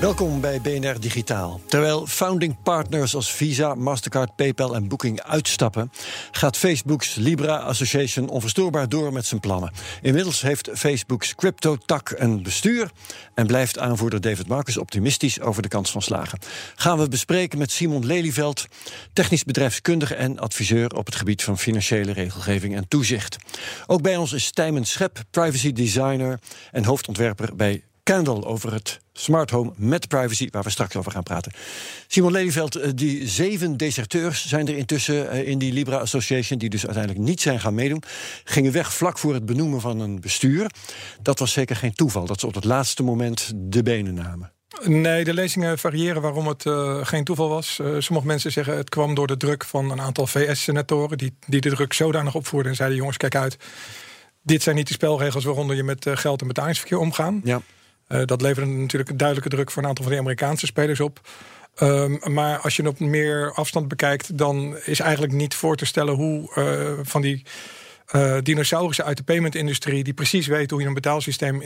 Welkom bij BNR Digitaal. Terwijl founding partners als Visa, Mastercard, PayPal en Booking uitstappen, gaat Facebook's Libra Association onverstoorbaar door met zijn plannen. Inmiddels heeft Facebook's crypto-tak een bestuur en blijft aanvoerder David Marcus optimistisch over de kans van slagen. Gaan we bespreken met Simon Lelyveld, technisch bedrijfskundige en adviseur op het gebied van financiële regelgeving en toezicht. Ook bij ons is Tijmen Schep, privacy designer en hoofdontwerper bij Candle over het smart home met privacy, waar we straks over gaan praten. Simon Lelyveld, eh, die zeven deserteurs zijn er intussen eh, in die Libra Association, die dus uiteindelijk niet zijn gaan meedoen, gingen weg vlak voor het benoemen van een bestuur. Dat was zeker geen toeval, dat ze op het laatste moment de benen namen. Nee, de lezingen variëren waarom het uh, geen toeval was. Uh, sommige mensen zeggen het kwam door de druk van een aantal VS-senatoren... Die, die de druk zodanig opvoerden en zeiden... jongens, kijk uit, dit zijn niet de spelregels waaronder je met uh, geld en betalingsverkeer omgaan. Ja. Uh, dat leverde natuurlijk een duidelijke druk voor een aantal van de Amerikaanse spelers op. Um, maar als je op meer afstand bekijkt, dan is eigenlijk niet voor te stellen hoe uh, van die uh, dinosaurussen uit de payment-industrie, die precies weten hoe je een betaalsysteem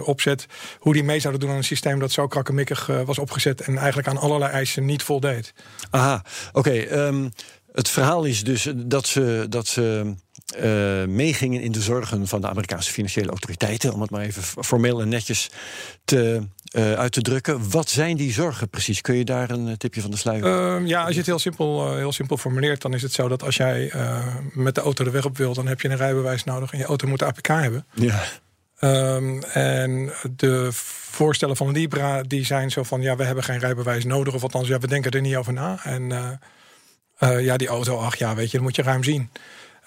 opzet, hoe die mee zouden doen aan een systeem dat zo krakkemikkig was opgezet en eigenlijk aan allerlei eisen niet voldeed. Aha, oké. Um, het verhaal is dus dat ze. Dat ze uh, meegingen in de zorgen van de Amerikaanse financiële autoriteiten, om het maar even formeel en netjes te, uh, uit te drukken. Wat zijn die zorgen precies? Kun je daar een tipje van de sluier? Uh, ja, als je het heel simpel, heel simpel formuleert, dan is het zo dat als jij met de auto de weg op wil, dan heb je een rijbewijs nodig en je auto moet de APK hebben. Ja. Um, en de voorstellen van Libra die zijn zo van ja, we hebben geen rijbewijs nodig, of althans, ja, we denken er niet over na. En ja, die auto, ach ja, weet je, dat moet je ruim zien.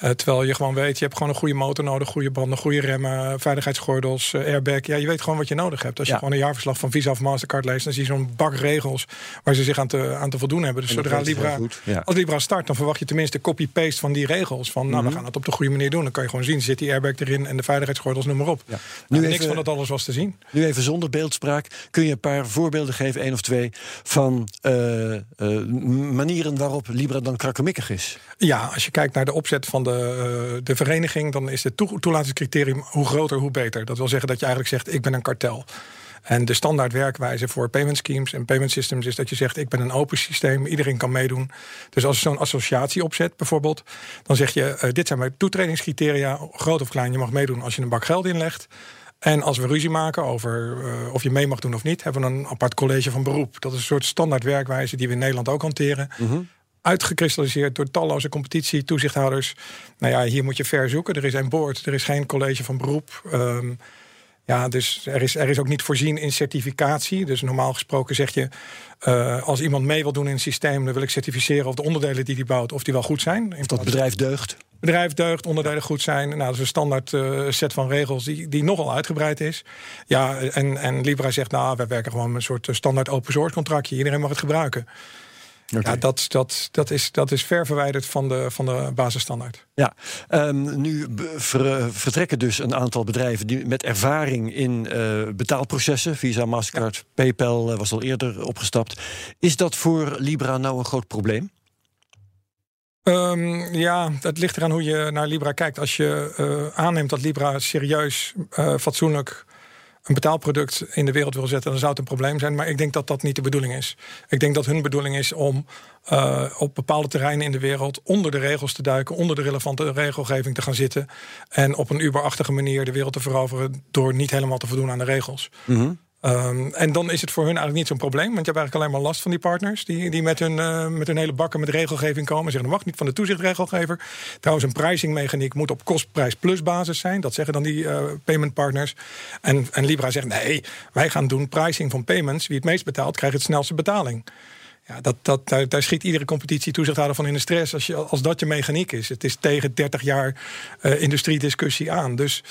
Uh, terwijl je gewoon weet, je hebt gewoon een goede motor nodig, goede banden, goede remmen, veiligheidsgordels, uh, airbag. Ja, je weet gewoon wat je nodig hebt. Als je gewoon een jaarverslag van Visa of Mastercard leest, dan zie je zo'n bak regels waar ze zich aan te, aan te voldoen hebben. Dus dat zodra Libra, ja. als Libra start, dan verwacht je tenminste copy-paste van die regels. Van, nou, Mhm. we gaan het op de goede manier doen. Dan kan je gewoon zien, zit die airbag erin en de veiligheidsgordels, noem maar op. Ja. Nou, Nu niks even- van dat alles was te zien. Nu even zonder beeldspraak. Kun je een paar voorbeelden geven, één of twee, van eh, eh, manieren waarop Libra dan krakkemikkig is? Ja, als je kijkt naar de opzet van de, eh, de vereniging, dan is het toe- toelatingscriterium hoe groter, hoe beter. Dat wil zeggen dat je eigenlijk zegt: ik ben een kartel. En de standaard werkwijze voor payment schemes en payment systems is dat je zegt: ik ben een open systeem, iedereen kan meedoen. Dus als je zo'n associatie opzet, bijvoorbeeld, dan zeg je: eh, dit zijn mijn toetredingscriteria, groot of klein, je mag meedoen als je een bak geld inlegt. En als we ruzie maken over eh, of je mee mag doen of niet, hebben we een apart college van beroep. Dat is een soort standaard werkwijze die we in Nederland ook hanteren uitgekristalliseerd door talloze competitie, toezichthouders. Nou ja, hier moet je ver zoeken. Er is een board, er is geen college van beroep. Ehm, ja, dus er is, er is ook niet voorzien in certificatie. Dus normaal gesproken zeg je, eh, als iemand mee wil doen in een systeem, dan wil ik certificeren of de onderdelen die hij bouwt, of die wel goed zijn. Of dat bedrijf deugt? bedrijf deugt, onderdelen goed zijn. Nou, dat is een standaard eh, set van regels die, die nogal uitgebreid is. Ja, en, en Libra zegt, nou, wij werken gewoon met een soort standaard open source contractje. Iedereen mag het gebruiken. Ja, dat, dat, dat, is, dat is ver verwijderd van de, van de basisstandaard. Ja, ehm, nu ver- vertrekken dus een aantal bedrijven die met ervaring in eh, betaalprocessen, Visa, Mastercard, PayPal eh, was al eerder opgestapt. Is dat voor Libra nou een groot probleem? Ehm, ja, het ligt eraan hoe je naar Libra kijkt. Als je eh, aanneemt dat Libra serieus, eh, fatsoenlijk een betaalproduct in de wereld wil zetten, dan zou het een probleem zijn. Maar ik denk dat dat niet de bedoeling is. Ik denk dat hun bedoeling is om eh, op bepaalde terreinen in de wereld onder de regels te duiken, onder de relevante regelgeving te gaan zitten. En op een Uber-achtige manier de wereld te veroveren door niet helemaal te voldoen aan de regels. Mhm. Ehm, en dan is het voor hun eigenlijk niet zo'n probleem. Want je hebt eigenlijk alleen maar last van die partners. Die, die met, hun, uh, met hun hele bakken met regelgeving komen. En zeggen, dat mag niet van de toezichtregelgever. Trouwens, een pricingmechaniek moet op kostprijs plus basis zijn. Dat zeggen dan die uh, payment partners. En, en Libra zegt, nee, wij gaan doen pricing van payments. Wie het meest betaalt, krijgt het snelste betaling. Ja, dat, dat, daar, daar schiet iedere competitie toezichthouder van in de stress als, je, als dat je mechaniek is. Het is tegen 30 jaar uh, industriediscussie aan. Dus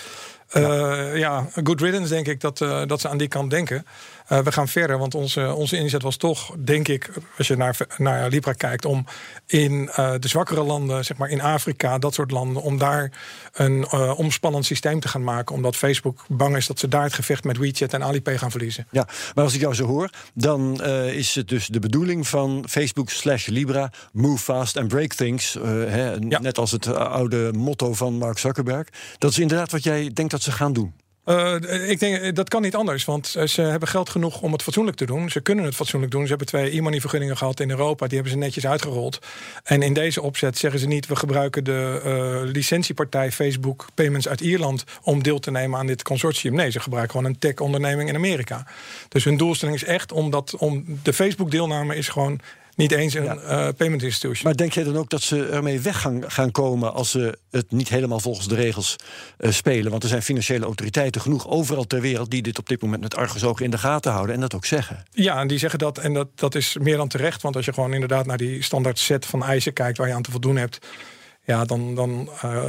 uh, ja, good riddance denk ik dat, uh, dat ze aan die kant denken. Uh, we gaan verder, want onze, onze inzet was toch, denk ik, als je naar, naar Libra kijkt, om in de zwakkere landen, zeg maar in Afrika, dat soort landen, om daar een omspannend systeem te gaan maken. Omdat Facebook bang is dat ze daar het gevecht met WeChat en Alipay gaan verliezen. Ja, maar als ik jou zo hoor, dan is het dus de bedoeling van Facebook slash Libra, move fast and break things. Hè, ja. Net als het oude motto van Mark Zuckerberg. Dat is inderdaad wat jij denkt dat ze gaan doen. Uh, ik denk dat kan niet anders, want ze hebben geld genoeg om het fatsoenlijk te doen. Ze kunnen het fatsoenlijk doen. Ze hebben twee e-money vergunningen gehad in Europa, die hebben ze netjes uitgerold. En in deze opzet zeggen ze niet: we gebruiken de licentiepartij Facebook Payments uit Ierland om deel te nemen aan dit consortium. Nee, ze gebruiken gewoon een tech-onderneming in Amerika. Dus hun doelstelling is echt om, dat, om de Facebook-deelname is gewoon niet eens een ja. uh, payment institution. Maar denk jij dan ook dat ze ermee weg gaan, gaan komen als ze het niet helemaal volgens de regels uh, spelen? Want er zijn financiële autoriteiten genoeg overal ter wereld die dit op dit moment met argusogen in de gaten houden en dat ook zeggen. Ja, en die zeggen dat en dat, dat is meer dan terecht. Want als je gewoon inderdaad naar die standaard set van eisen kijkt waar je aan te voldoen hebt ja, dan, dan uh,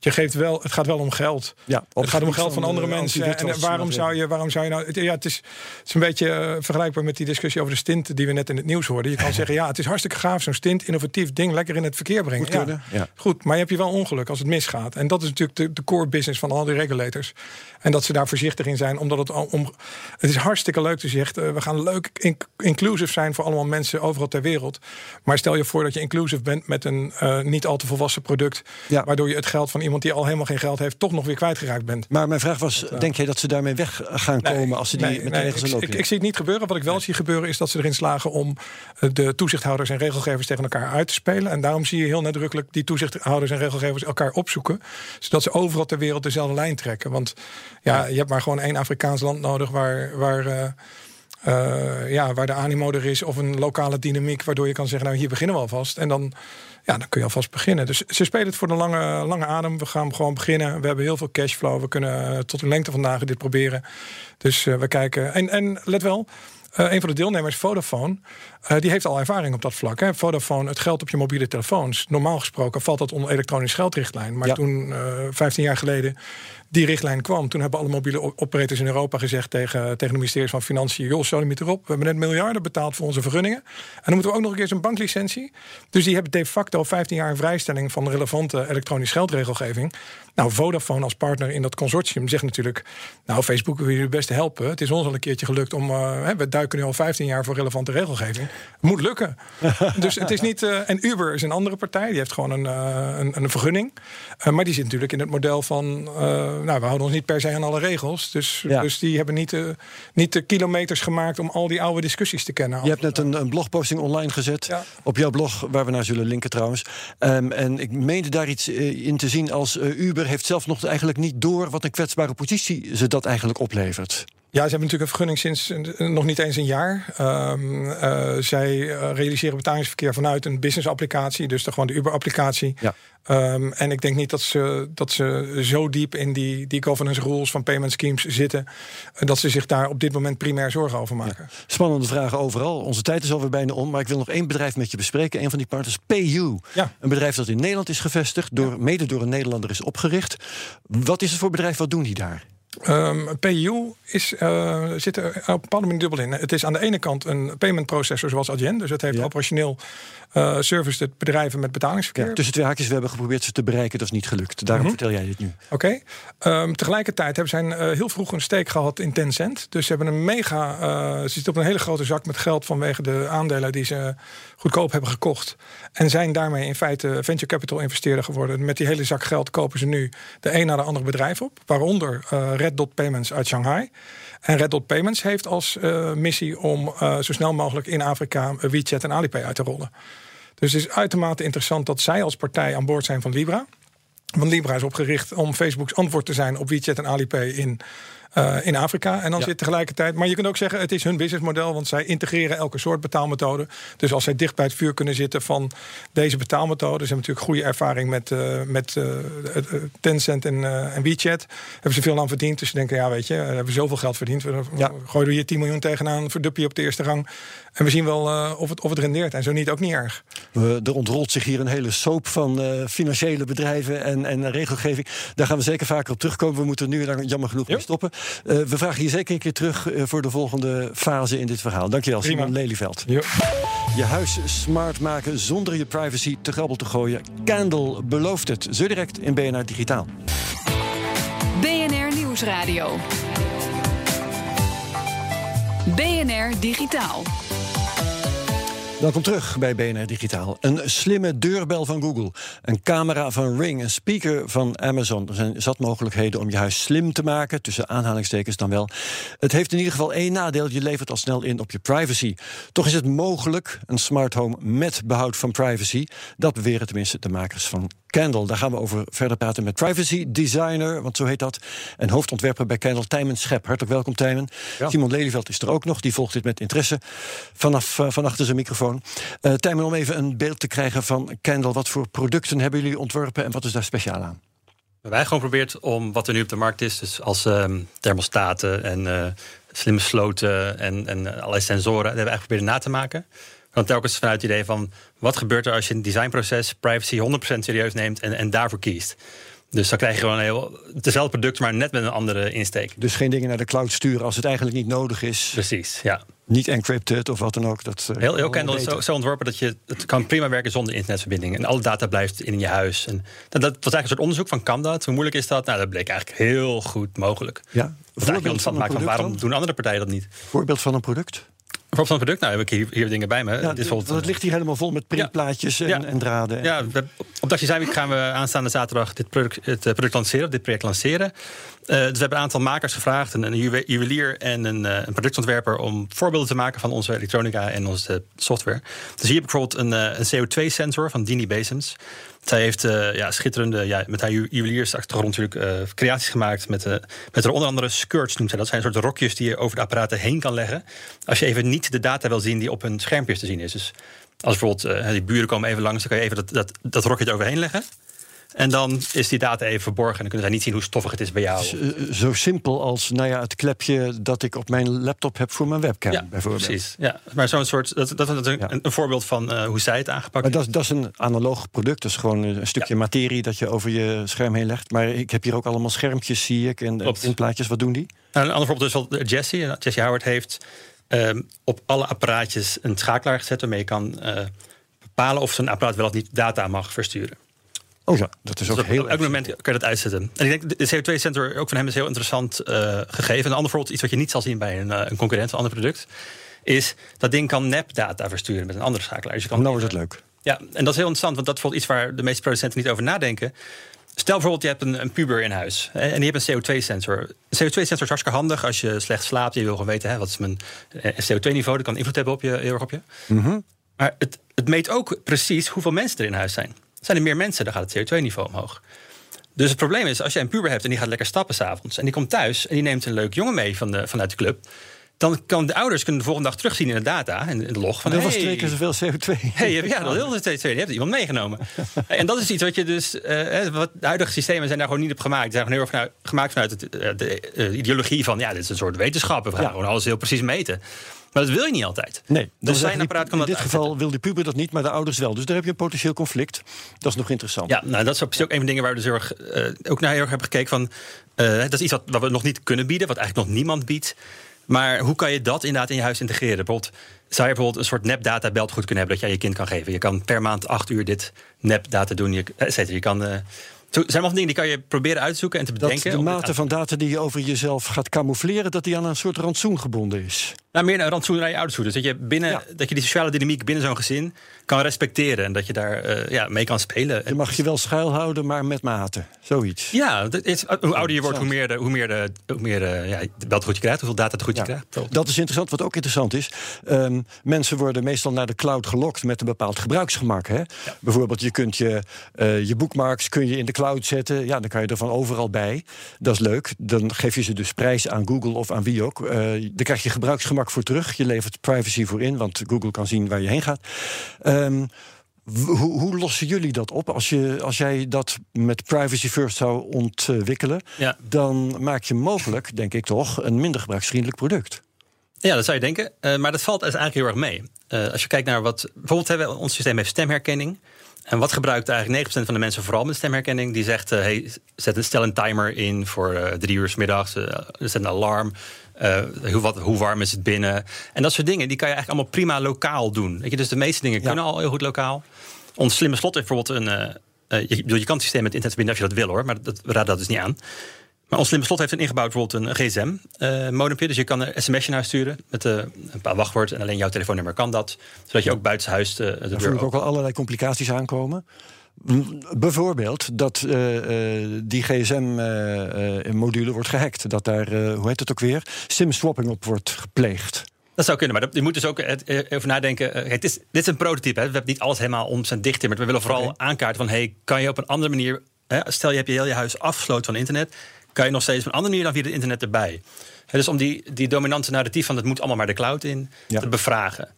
je geeft wel, het gaat wel om geld. Ja, het gaat om geld van, andere mensen. En waarom zou je, waarom zou je nou, ja, het is, het is een beetje uh, vergelijkbaar met die discussie over de stint die we net in het nieuws hoorden. Je kan zeggen, ja, het is hartstikke gaaf, zo'n stint, innovatief ding, lekker in het verkeer brengen. Goed, ja, ja. goed, maar je hebt je wel ongeluk als het misgaat. En dat is natuurlijk de, de core business van al die regulators. En dat ze daar voorzichtig in zijn, omdat het om. Het is hartstikke leuk te zeggen, uh, we gaan leuk inc inclusive zijn voor allemaal mensen overal ter wereld. Maar stel je voor dat je inclusive bent met een niet al te volwassen product. Ja. Waardoor je het geld van iemand die al helemaal geen geld heeft, toch nog weer kwijtgeraakt bent. Maar mijn vraag was: dat, denk jij dat ze daarmee weg gaan nee, komen als ze die nee, met nee, regels ik, ik, ik, zie het niet gebeuren. Wat ik wel zie gebeuren is dat ze erin slagen om de toezichthouders en regelgevers tegen elkaar uit te spelen. En daarom zie je heel nadrukkelijk die toezichthouders en regelgevers elkaar opzoeken. Zodat ze overal ter wereld dezelfde lijn trekken. Want ja, je hebt maar gewoon één Afrikaans land nodig waar. waar uh, uh, ja, waar de animo er is of een lokale dynamiek waardoor je kan zeggen, nou hier beginnen we alvast. En dan, ja, dan kun je alvast beginnen. Dus ze spelen het voor de lange, lange adem. We gaan gewoon beginnen. We hebben heel veel cashflow. We kunnen tot de lengte van dagen dit proberen. Dus uh, we kijken. En, en let wel. Uh, een van de deelnemers, Vodafone, uh, die heeft al ervaring op dat vlak. Hè. Vodafone, het geld op je mobiele telefoons. Normaal gesproken valt dat onder elektronisch geldrichtlijn. Maar ja. toen, uh, 15 jaar geleden, die richtlijn kwam... toen hebben alle mobiele operators in Europa gezegd tegen, tegen het ministerie van Financiën... joh, sodemiet erop, we hebben net miljarden betaald voor onze vergunningen. En dan moeten we ook nog een keer een banklicentie. Dus die hebben de facto 15 jaar een vrijstelling... van relevante elektronisch geldregelgeving. Nou, Vodafone als partner in dat consortium zegt natuurlijk... nou, Facebook wil jullie best helpen. Het is ons al een keertje gelukt om... Uh, we duiken nu al 15 jaar voor relevante regelgeving. Moet lukken. dus het is niet... Uh, en Uber is een andere partij. Die heeft gewoon een, uh, een, een, vergunning. maar die zit natuurlijk in het model van... nou, we houden ons niet per se aan alle regels. Dus, ja. dus die hebben niet, niet de kilometers gemaakt... om al die oude discussies te kennen. Je hebt net een, een blogposting online gezet. Ja. Op jouw blog, waar we naar zullen linken trouwens. Um, en ik meende daar iets in te zien als Uber heeft zelf nog eigenlijk niet door wat een kwetsbare positie ze dat eigenlijk oplevert. Ja, ze hebben natuurlijk een vergunning sinds uh, nog niet eens een jaar. Um, uh, zij uh, realiseren betalingsverkeer vanuit een business-applicatie, dus de, gewoon de Uber-applicatie. Ja. Um, en ik denk niet dat ze, dat ze zo diep in die, die governance rules van payment schemes zitten, dat ze zich daar op dit moment primair zorgen over maken. Ja. Spannende vragen overal. Onze tijd is alweer bijna om, maar ik wil nog één bedrijf met je bespreken. Een van die partners, PayU. Ja. Een bedrijf dat in Nederland is gevestigd, door, mede door een Nederlander is opgericht. Wat is het voor bedrijf? Wat doen die daar? Um, PU is, uh, zit er op een bepaalde manier dubbel in. Het is aan de ene kant een payment processor zoals Adyen. Dus het heeft ja. operationeel uh, service het bedrijven met betalingsverkeer. Ja, tussen twee haakjes, we hebben geprobeerd ze te bereiken. Dat is niet gelukt. Daarom mm -hmm. vertel jij dit nu. Oké. Okay. Um, tegelijkertijd hebben zij uh, heel vroeg een steek gehad in Tencent. Dus ze hebben een mega... ze zitten op een hele grote zak met geld... vanwege de aandelen die ze goedkoop hebben gekocht. En zijn daarmee in feite venture capital investeerder geworden. Met die hele zak geld kopen ze nu de een na de andere bedrijf op. Waaronder Red Dot Payments uit Shanghai. En Red Dot Payments heeft als uh, missie om uh, zo snel mogelijk in Afrika WeChat en Alipay uit te rollen. Dus het is uitermate interessant dat zij als partij aan boord zijn van Libra. Want Libra is opgericht om Facebook's antwoord te zijn op WeChat en Alipay in uh, in Afrika. En dan zit tegelijkertijd. Maar je kunt ook zeggen, het is hun businessmodel, want zij integreren elke soort betaalmethode. Dus als zij dicht bij het vuur kunnen zitten van deze betaalmethode, ze hebben natuurlijk goede ervaring met, uh, met uh, Tencent en, en WeChat. Hebben ze veel aan verdiend. Dus ze denken, ja, weet je, we hebben zoveel geld verdiend. We ja. gooien er hier 10 miljoen tegenaan, verdup je op de eerste gang. En we zien wel of, het, of het rendeert. En zo niet, ook niet erg. er ontrolt zich hier een hele soap van financiële bedrijven en, en regelgeving. Daar gaan we zeker vaker op terugkomen. We moeten nu daar jammer genoeg mee stoppen. Uh, we vragen je zeker een keer terug uh, voor de volgende fase in dit verhaal. Dankjewel, Prima. Simon Lelyveld. Je huis smart maken zonder je privacy te grabbel te gooien. Candle belooft het. Zo direct in BNR Digitaal. BNR Nieuwsradio. BNR Digitaal. Welkom terug bij BNR Digitaal. Een slimme deurbel van Google, een camera van Ring, een speaker van Amazon. Er zijn zat mogelijkheden om je huis slim te maken, tussen aanhalingstekens dan wel. Het heeft in ieder geval één nadeel, je levert al snel in op je privacy. Toch is het mogelijk, een smart home met behoud van privacy. Dat beweren tenminste de makers van Candle. Daar gaan we over verder praten met privacy designer, want zo heet dat. En hoofdontwerper bij Candle, Tijmen Schep. Hartelijk welkom, Tijmen. Simon Lelyveld is er ook nog, die volgt dit met interesse vanaf uh, van achter zijn microfoon. Uh, Tijmen, om even een beeld te krijgen van Candle. Wat voor producten hebben jullie ontworpen en wat is daar speciaal aan? Wij gewoon geprobeerd om wat er nu op de markt is, dus als uh, thermostaten en uh, slimme sloten en, en allerlei sensoren, dat hebben we eigenlijk geprobeerd na te maken. Want telkens vanuit het idee van wat gebeurt er als je een designproces privacy 100% serieus neemt en, en daarvoor kiest. Dus dan krijg je gewoon een heel, hetzelfde product, maar net met een andere insteek. Dus geen dingen naar de cloud sturen als het eigenlijk niet nodig is. Precies, ja. Niet encrypted of wat dan ook. Dat, uh, heel heel Candle is zo, zo, ontworpen dat je het kan prima werken zonder internetverbinding. En alle data blijft in je huis. En dat, dat was eigenlijk een soort onderzoek van kan dat? Hoe moeilijk is dat? Nou, dat bleek eigenlijk heel goed mogelijk. Ja. Voorbeeld van, van waarom doen andere partijen dat niet? Voorbeeld van een product? Bijvoorbeeld van het product, nou heb ik hier, hier dingen bij me. Ja, dit het ligt hier helemaal vol met printplaatjes en, en, draden. Ja, op Dag Design gaan we aanstaande zaterdag dit product, het eh, product lanceren, dit project lanceren. Uh, dus we hebben een aantal makers gevraagd, een, een juwelier en een, uh, een, productontwerper, om voorbeelden te maken van onze elektronica en onze software. Dus hier heb ik bijvoorbeeld een, een CO2-sensor van Dini Basins. Zij heeft uh, ja, schitterende, ja, met haar juweliersachtergrond natuurlijk uh, creaties gemaakt. Met, uh, met er onder andere skirts noemt zij. Dat zijn soort rokjes die je over de apparaten heen kan leggen. Als je even niet de data wil zien die op een schermpje te zien is. Dus als bijvoorbeeld die buren komen even langs, dan kan je even dat, dat, dat rokje eroverheen leggen. En dan is die data even verborgen. En dan kunnen zij niet zien hoe stoffig het is bij jou. Eh, zo, simpel als nou ja, het klepje dat ik op mijn laptop heb voor mijn webcam, ja, bijvoorbeeld. Precies. Ja, maar zo'n soort. Dat, dat is een, een, voorbeeld van uh, hoe zij het aangepakt maar dat, dat, is een analoog product. Dat is gewoon een stukje materie dat je over je scherm heen legt. Maar ik heb hier ook allemaal schermpjes, zie ik. En in plaatjes, wat doen die? Nou, een ander voorbeeld is wel Jesse. Jesse Howard heeft um, op alle apparaatjes een schakelaar gezet waarmee je kan uh, bepalen of zo'n apparaat wel of niet data mag versturen. Oh ja, dat is ook heel. Op elk moment kan je dat uitzetten. En ik denk, de CO2-sensor ook van hem is heel interessant uh, gegeven. Een ander voorbeeld, iets wat je niet zal zien bij een, uh, een concurrent, een ander product, is dat ding kan nep-data versturen met een andere schakelaar. Dus je kan nou wordt het leuk. Ja, en dat is heel interessant, want dat is bijvoorbeeld iets waar de meeste producenten niet over nadenken. Stel bijvoorbeeld, je hebt een, een puber in huis en die hebt een CO2-sensor. Een CO2-sensor is hartstikke handig als je slecht slaapt. Je wil gewoon weten, hè, wat is mijn eh, CO2-niveau? Dat kan invloed hebben op je, heel erg op je. Mm -hmm. Maar het, het meet ook precies hoeveel mensen er in huis zijn. Zijn er meer mensen, dan gaat het CO2-niveau omhoog. Dus het probleem is, als jij een puber hebt en die gaat lekker stappen s'avonds... en die komt thuis en die neemt een leuk jongen mee van de, vanuit de club... dan kan de ouders kunnen de volgende dag terugzien in de data, in de log. Van, dat was twee keer zoveel CO2. Hey, ja, dat heel veel CO2. Je hebt iemand meegenomen. en dat is iets wat je dus... Uh, wat de huidige systemen zijn daar gewoon niet op gemaakt. Ze zijn gewoon heel erg gemaakt vanuit het, de, uh, ideologie van... ja, dit is een soort wetenschap. We gaan ja. gewoon alles heel precies meten. Maar dat wil je niet altijd. Nee, dus zijn apparaat kan in dit geval wil de puber dat niet, maar de ouders wel. Dus daar heb je een potentieel conflict. Dat is nog interessant. Ja, nou, dat is ook een van de dingen waar we dus heel erg, uh, ook naar heel erg hebben gekeken van. Uh, dat is iets wat, wat we nog niet kunnen bieden, wat eigenlijk nog niemand biedt. Maar hoe kan je dat inderdaad in je huis integreren? Bijvoorbeeld, zou je bijvoorbeeld een soort nep-data beltgoed kunnen hebben dat jij je kind kan geven? Je kan per maand acht uur dit nep-data doen. Je, je kan. Uh, er zijn dingen die kan je proberen uit te zoeken en te bedenken. Dat de mate van data die je over jezelf gaat camoufleren, dat die aan een soort rantsoen gebonden is. Nou, meer een rantsoen naar je ouders toe. Dus dat je, binnen, dat je die sociale dynamiek binnen zo'n gezin kan respecteren. En dat je daar uh, ja, mee kan spelen. Je mag je wel schuilhouden, maar met mate. Zoiets. Ja, dat is, hoe ouder je wordt, hoe meer, de, hoe meer, de, hoe meer de, ja, dat goed je krijgt. Hoeveel data het goed je krijgt. Dat is interessant. Wat ook interessant is. Um, mensen worden meestal naar de cloud gelokt met een bepaald gebruiksgemak. Hè? Bijvoorbeeld, je kunt je, uh, je bookmarks kun je in de cloud zetten. Ja, dan kan je er van overal bij. Dat is leuk. Dan geef je ze dus prijs aan Google of aan wie ook. Uh, dan krijg je gebruiksgemak voor terug. Je levert privacy voor in, want Google kan zien waar je heen gaat. Um, hoe, hoe, lossen jullie dat op? Als, je, als jij dat met privacy first zou ontwikkelen, ja. dan maak je mogelijk, denk ik toch, een minder gebruiksvriendelijk product. Ja, dat zou je denken. Uh, maar dat valt eigenlijk heel erg mee. Uh, als je kijkt naar wat. Bijvoorbeeld, hebben we, ons systeem heeft stemherkenning. En wat gebruikt eigenlijk 9% van de mensen vooral met stemherkenning? Die zegt: uh, hey, zet een, stel een timer in voor drie uur s middags. zet een alarm. Hoe, wat, hoe, warm is het binnen? En dat soort dingen, die kan je eigenlijk allemaal prima lokaal doen. Weet je, dus de meeste dingen kunnen al heel goed lokaal. Ons slimme slot heeft bijvoorbeeld een. Je, je, kan het systeem met internet verbinden als je dat wil hoor, maar dat, we raden dat dus niet aan. Maar ons slimme slot heeft een ingebouwd bijvoorbeeld een GSM-modempje. dus je kan een sms'je naar sturen met een paar wachtwoord. En alleen jouw telefoonnummer kan dat. Zodat je ook buitenshuis de, de Daar voel ik ook al allerlei complicaties aankomen. Bijvoorbeeld dat uh, uh, die GSM-module uh, wordt gehackt. Dat daar, hoe heet het ook weer, SIM-swapping op wordt gepleegd. Dat zou kunnen, maar je moet dus ook even nadenken. Het is, dit is een prototype, hè. we hebben niet alles helemaal om zijn dicht maar we willen vooral okay. aankaarten van... hey, kan je op een andere manier... Hè, stel je hebt je heel je huis afgesloten van internet... kan je nog steeds op een andere manier dan via het internet erbij. Hè, dus om die, die dominante narratief van... het moet allemaal maar de cloud in, ja. te bevragen.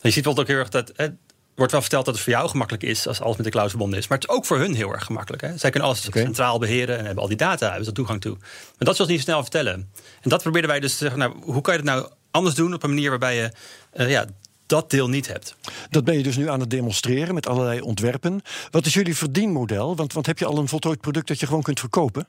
Je ziet bijvoorbeeld ook heel erg dat... Hè, wordt wel verteld dat het voor jou gemakkelijk is als alles met de cloud verbonden is. Maar het is ook voor hun heel erg gemakkelijk. Hè? Zij kunnen alles okay. centraal beheren en hebben al die data, hebben ze toegang toe. Maar dat zullen ze niet snel vertellen. En dat probeerden wij dus te zeggen, nou, hoe kan je het nou anders doen op een manier waarbij je uh, ja, dat deel niet hebt. Dat ben je dus nu aan het demonstreren met allerlei ontwerpen. Wat is jullie verdienmodel? Want, want heb je al een voltooid product dat je gewoon kunt verkopen?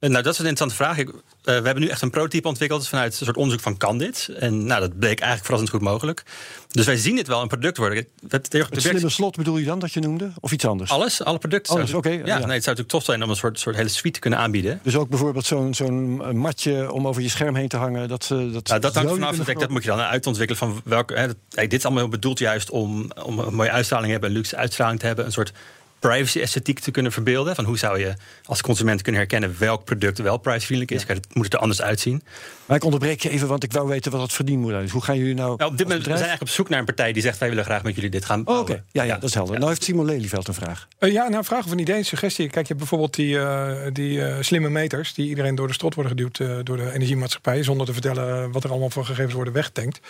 Nou, dat is een interessante vraag. Ik, uh, we hebben nu echt een prototype ontwikkeld vanuit een soort onderzoek van kan dit. En nou, dat bleek eigenlijk verrassend goed mogelijk. Dus wij zien dit wel een product worden. Het, het, het slimme slot bedoel je dan dat je noemde? Of iets anders? Alles, alle producten. Alles, oké. Okay, ja, ja, Nee, het zou natuurlijk tof zijn om een soort, soort hele suite te kunnen aanbieden. Dus ook bijvoorbeeld zo'n zo'n matje om over je scherm heen te hangen. Dat, dat, nou, dat hangt vanaf. Dat, dat moet je dan uitontwikkelen van welke. Hè, dat, dit is allemaal bedoeld juist om, om een mooie uitstraling te hebben, een luxe uitstraling te hebben. Een soort privacy-esthetiek te kunnen verbeelden. Van hoe zou je als consument kunnen herkennen welk product wel privacyvriendelijk is? Ja. Moet het er anders uitzien? Maar ik onderbreek je even, want ik wou weten wat het verdienmodel is. Hoe gaan jullie nou. nou op dit moment we zijn eigenlijk op zoek naar een partij die zegt: wij willen graag met jullie dit gaan. Oh, Oké, ja, ja, dat is helder. Ja. Nou heeft Simon Lelyveld een vraag. Uh, ja, nou, vraag of een idee, een suggestie. Kijk, je hebt bijvoorbeeld die, uh, die uh, slimme meters die iedereen door de strot worden geduwd door de energiemaatschappij, zonder te vertellen wat er allemaal voor gegevens worden weggetankt.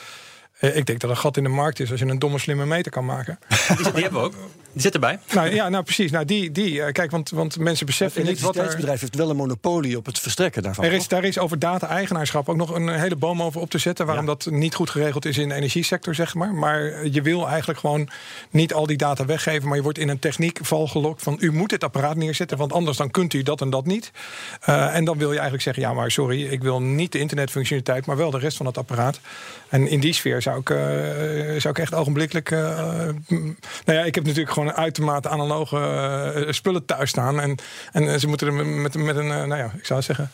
Ik denk dat een gat in de markt is als je een domme slimme meter kan maken. Die, die hebben we ook. Die zit erbij. Nou ja, nou precies. Nou, die, die, kijk, want, want mensen beseffen niet wat er... bedrijf heeft wel een monopolie op het verstrekken daarvan. Er is, daar is over data-eigenaarschap ook nog een hele boom over op te zetten. Waarom ja. dat niet goed geregeld is in de energiesector, zeg maar. Maar je wil eigenlijk gewoon niet al die data weggeven. Maar je wordt in een techniekval gelokt van u moet dit apparaat neerzetten. Want anders dan kunt u dat en dat niet. Uh, en dan wil je eigenlijk zeggen, ja maar sorry, ik wil niet de internetfunctionaliteit, maar wel de rest van het apparaat. En in die sfeer zou ik, uh, zou ik echt ogenblikkelijk. Uh, nou ja, ik heb natuurlijk gewoon uitermate analoge uh, spullen thuis staan. En, en ze moeten er met, met een, nou ja, ik zou zeggen.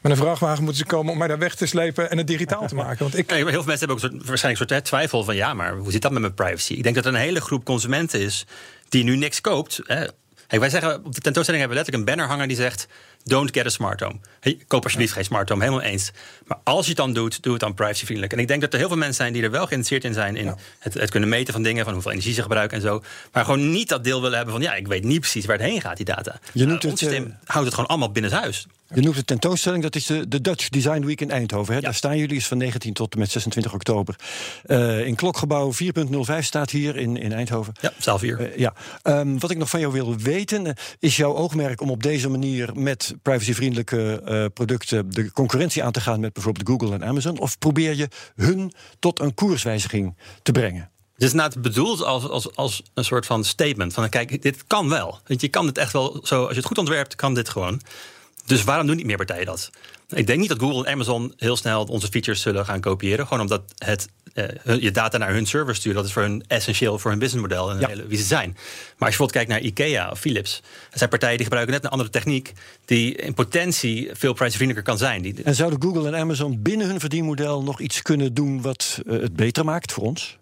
Met een vrachtwagen moeten ze komen om mij daar weg te slepen en het digitaal te maken. Want ik... heel veel mensen hebben ook een waarschijnlijk soort twijfel van ja, maar hoe zit dat met mijn privacy? Ik denk dat er een hele groep consumenten is die nu niks koopt. Hè. Wij zeggen op de tentoonstelling hebben we letterlijk een banner hangen die zegt: Don't get a smart home. Hey, koop alsjeblieft geen smart home, helemaal eens. Maar als je het dan doet, doe het dan privacyvriendelijk. En ik denk dat er heel veel mensen zijn die er wel geïnteresseerd in zijn in ja. het, het, kunnen meten van dingen, van hoeveel energie ze gebruiken en zo. Maar gewoon niet dat deel willen hebben van ja, ik weet niet precies waar het heen gaat, die data. Je noemt nou, het, systeem uh, houdt het gewoon allemaal binnen huis. Je noemt de tentoonstelling, dat is de, de Dutch Design Week in Eindhoven. Hè? Ja. Daar staan jullie, is van 19 tot en met 26 oktober. Uh, in klokgebouw 4.05 staat hier in, in Eindhoven. Ja, zaal 4. Uh, ja. Um, wat ik nog van jou wil weten, is jouw oogmerk om op deze manier met privacyvriendelijke uh, producten de concurrentie aan te gaan met bijvoorbeeld Google en Amazon? Of probeer je hun tot een koerswijziging te brengen? Het is inderdaad bedoeld als, als, als een soort van statement. Van kijk, dit kan wel. Want je kan het echt wel zo, als je het goed ontwerpt, kan dit gewoon. Dus waarom doen niet meer partijen dat? Ik denk niet dat Google en Amazon heel snel onze features zullen gaan kopiëren. Gewoon omdat het, uh, je data naar hun server sturen, dat is voor hun essentieel voor hun businessmodel en ja. wie ze zijn. Maar als je bijvoorbeeld kijkt naar IKEA of Philips, dat zijn partijen die gebruiken net een andere techniek die in potentie veel prijsvriendelijker kan zijn. Die... En zouden Google en Amazon binnen hun verdienmodel nog iets kunnen doen wat uh, het beter maakt voor ons?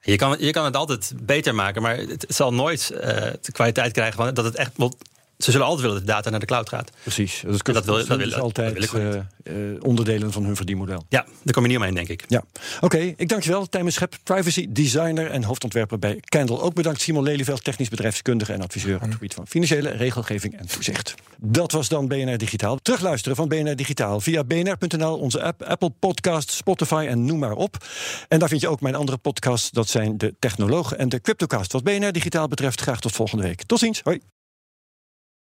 Je kan, je kan het altijd beter maken, maar het zal nooit uh, de kwaliteit krijgen van dat het echt ze zullen altijd willen dat de data naar de cloud gaat. Precies. Dat, dat, wil, dat, wil, altijd uh, uh, onderdelen van hun verdienmodel. Ja, daar kom je niet omheen, denk ik. Ja. Oké, okay, ik dank je wel. Tijmen Schep, privacy designer en hoofdontwerper bij Candle. Ook bedankt Simon Lelyveld, technisch bedrijfskundige en adviseur op het gebied van financiële regelgeving en toezicht. Dat was dan BNR Digitaal. Terugluisteren van BNR Digitaal via bnr.nl, onze app, Apple Podcast, Spotify en noem maar op. En daar vind je ook mijn andere podcasts. Dat zijn de Technologen en de Cryptocast. Wat BNR Digitaal betreft, graag tot volgende week. Tot ziens. Hoi.